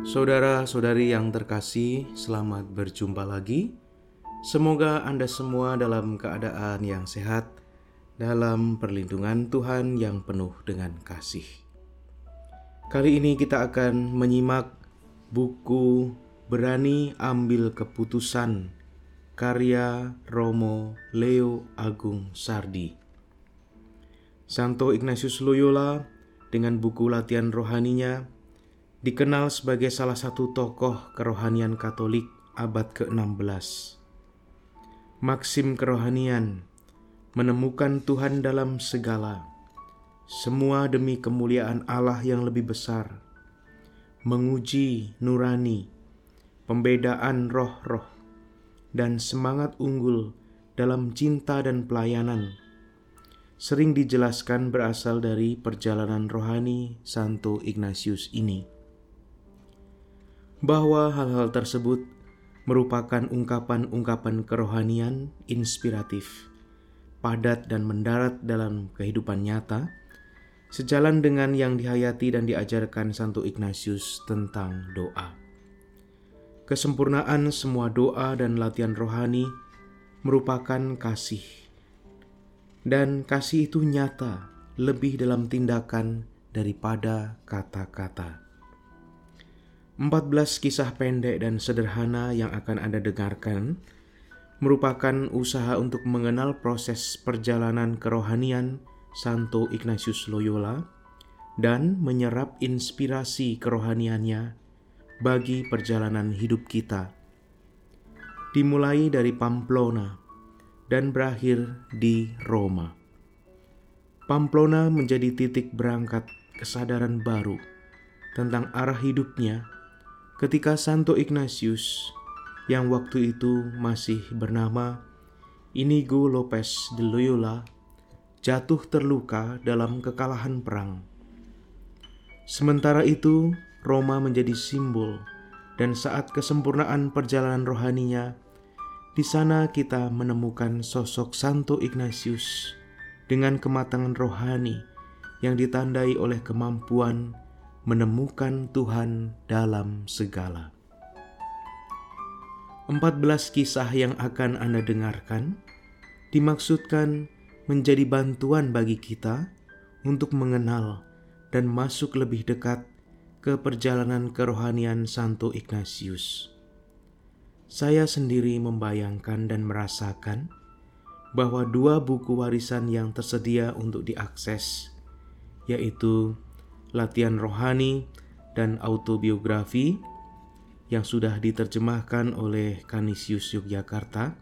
Saudara-saudari yang terkasih, selamat berjumpa lagi. Semoga Anda semua dalam keadaan yang sehat, dalam perlindungan Tuhan yang penuh dengan kasih. Kali ini kita akan menyimak buku Berani Ambil Keputusan karya Romo Leo Agung Sardi. Santo Ignatius Loyola dengan buku latihan rohaninya dikenal sebagai salah satu tokoh kerohanian Katolik abad ke-16. Maksim kerohanian menemukan Tuhan dalam segala, semua demi kemuliaan Allah yang lebih besar, menguji nurani, pembedaan roh-roh, dan semangat unggul dalam cinta dan pelayanan sering dijelaskan berasal dari perjalanan rohani Santo Ignatius ini bahwa hal-hal tersebut merupakan ungkapan-ungkapan kerohanian inspiratif, padat dan mendarat dalam kehidupan nyata, sejalan dengan yang dihayati dan diajarkan Santo Ignatius tentang doa. Kesempurnaan semua doa dan latihan rohani merupakan kasih, dan kasih itu nyata lebih dalam tindakan daripada kata-kata. 14 kisah pendek dan sederhana yang akan Anda dengarkan merupakan usaha untuk mengenal proses perjalanan kerohanian Santo Ignatius Loyola dan menyerap inspirasi kerohaniannya bagi perjalanan hidup kita. Dimulai dari Pamplona dan berakhir di Roma. Pamplona menjadi titik berangkat kesadaran baru tentang arah hidupnya ketika Santo Ignatius yang waktu itu masih bernama Inigo Lopez de Loyola jatuh terluka dalam kekalahan perang. Sementara itu, Roma menjadi simbol dan saat kesempurnaan perjalanan rohaninya, di sana kita menemukan sosok Santo Ignatius dengan kematangan rohani yang ditandai oleh kemampuan menemukan Tuhan dalam segala. 14 kisah yang akan Anda dengarkan dimaksudkan menjadi bantuan bagi kita untuk mengenal dan masuk lebih dekat ke perjalanan kerohanian Santo Ignatius. Saya sendiri membayangkan dan merasakan bahwa dua buku warisan yang tersedia untuk diakses, yaitu latihan rohani, dan autobiografi yang sudah diterjemahkan oleh Kanisius Yogyakarta,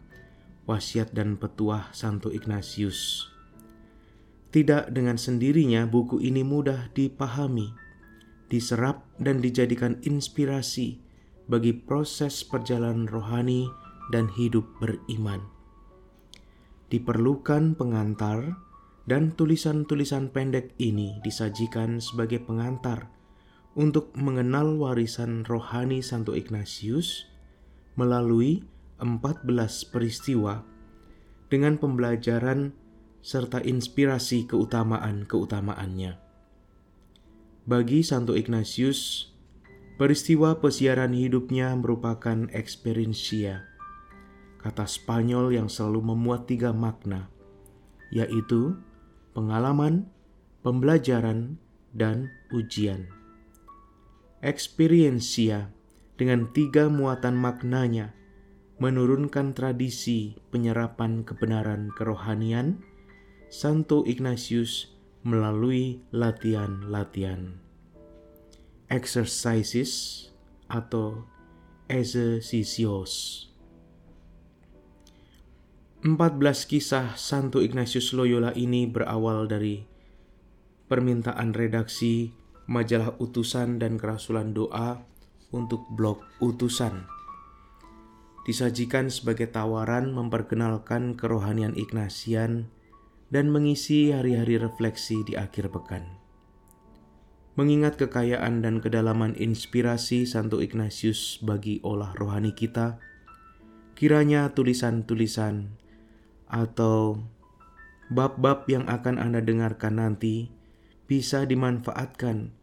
wasiat dan petuah Santo Ignatius. Tidak dengan sendirinya buku ini mudah dipahami, diserap dan dijadikan inspirasi bagi proses perjalanan rohani dan hidup beriman. Diperlukan pengantar dan tulisan-tulisan pendek ini disajikan sebagai pengantar untuk mengenal warisan rohani Santo Ignatius melalui 14 peristiwa dengan pembelajaran serta inspirasi keutamaan-keutamaannya. Bagi Santo Ignatius, peristiwa pesiaran hidupnya merupakan experientia, kata Spanyol yang selalu memuat tiga makna, yaitu pengalaman, pembelajaran, dan ujian. Experiensia dengan tiga muatan maknanya menurunkan tradisi penyerapan kebenaran kerohanian Santo Ignatius melalui latihan-latihan. Exercises atau exercicios. 14 kisah Santo Ignatius Loyola ini berawal dari permintaan redaksi majalah utusan dan kerasulan doa untuk blog utusan. Disajikan sebagai tawaran memperkenalkan kerohanian Ignatian dan mengisi hari-hari refleksi di akhir pekan. Mengingat kekayaan dan kedalaman inspirasi Santo Ignatius bagi olah rohani kita, kiranya tulisan-tulisan atau bab-bab yang akan Anda dengarkan nanti bisa dimanfaatkan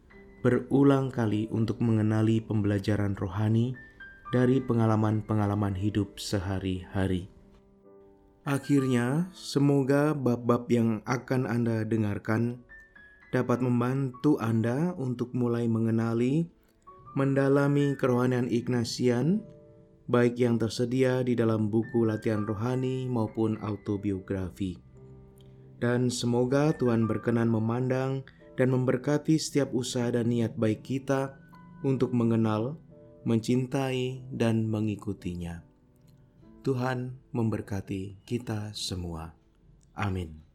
berulang kali untuk mengenali pembelajaran rohani dari pengalaman-pengalaman hidup sehari-hari. Akhirnya, semoga bab-bab yang akan Anda dengarkan dapat membantu Anda untuk mulai mengenali, mendalami kerohanian Ignasian, baik yang tersedia di dalam buku latihan rohani maupun autobiografi. Dan semoga Tuhan berkenan memandang dan memberkati setiap usaha dan niat baik kita untuk mengenal, mencintai, dan mengikutinya. Tuhan memberkati kita semua. Amin.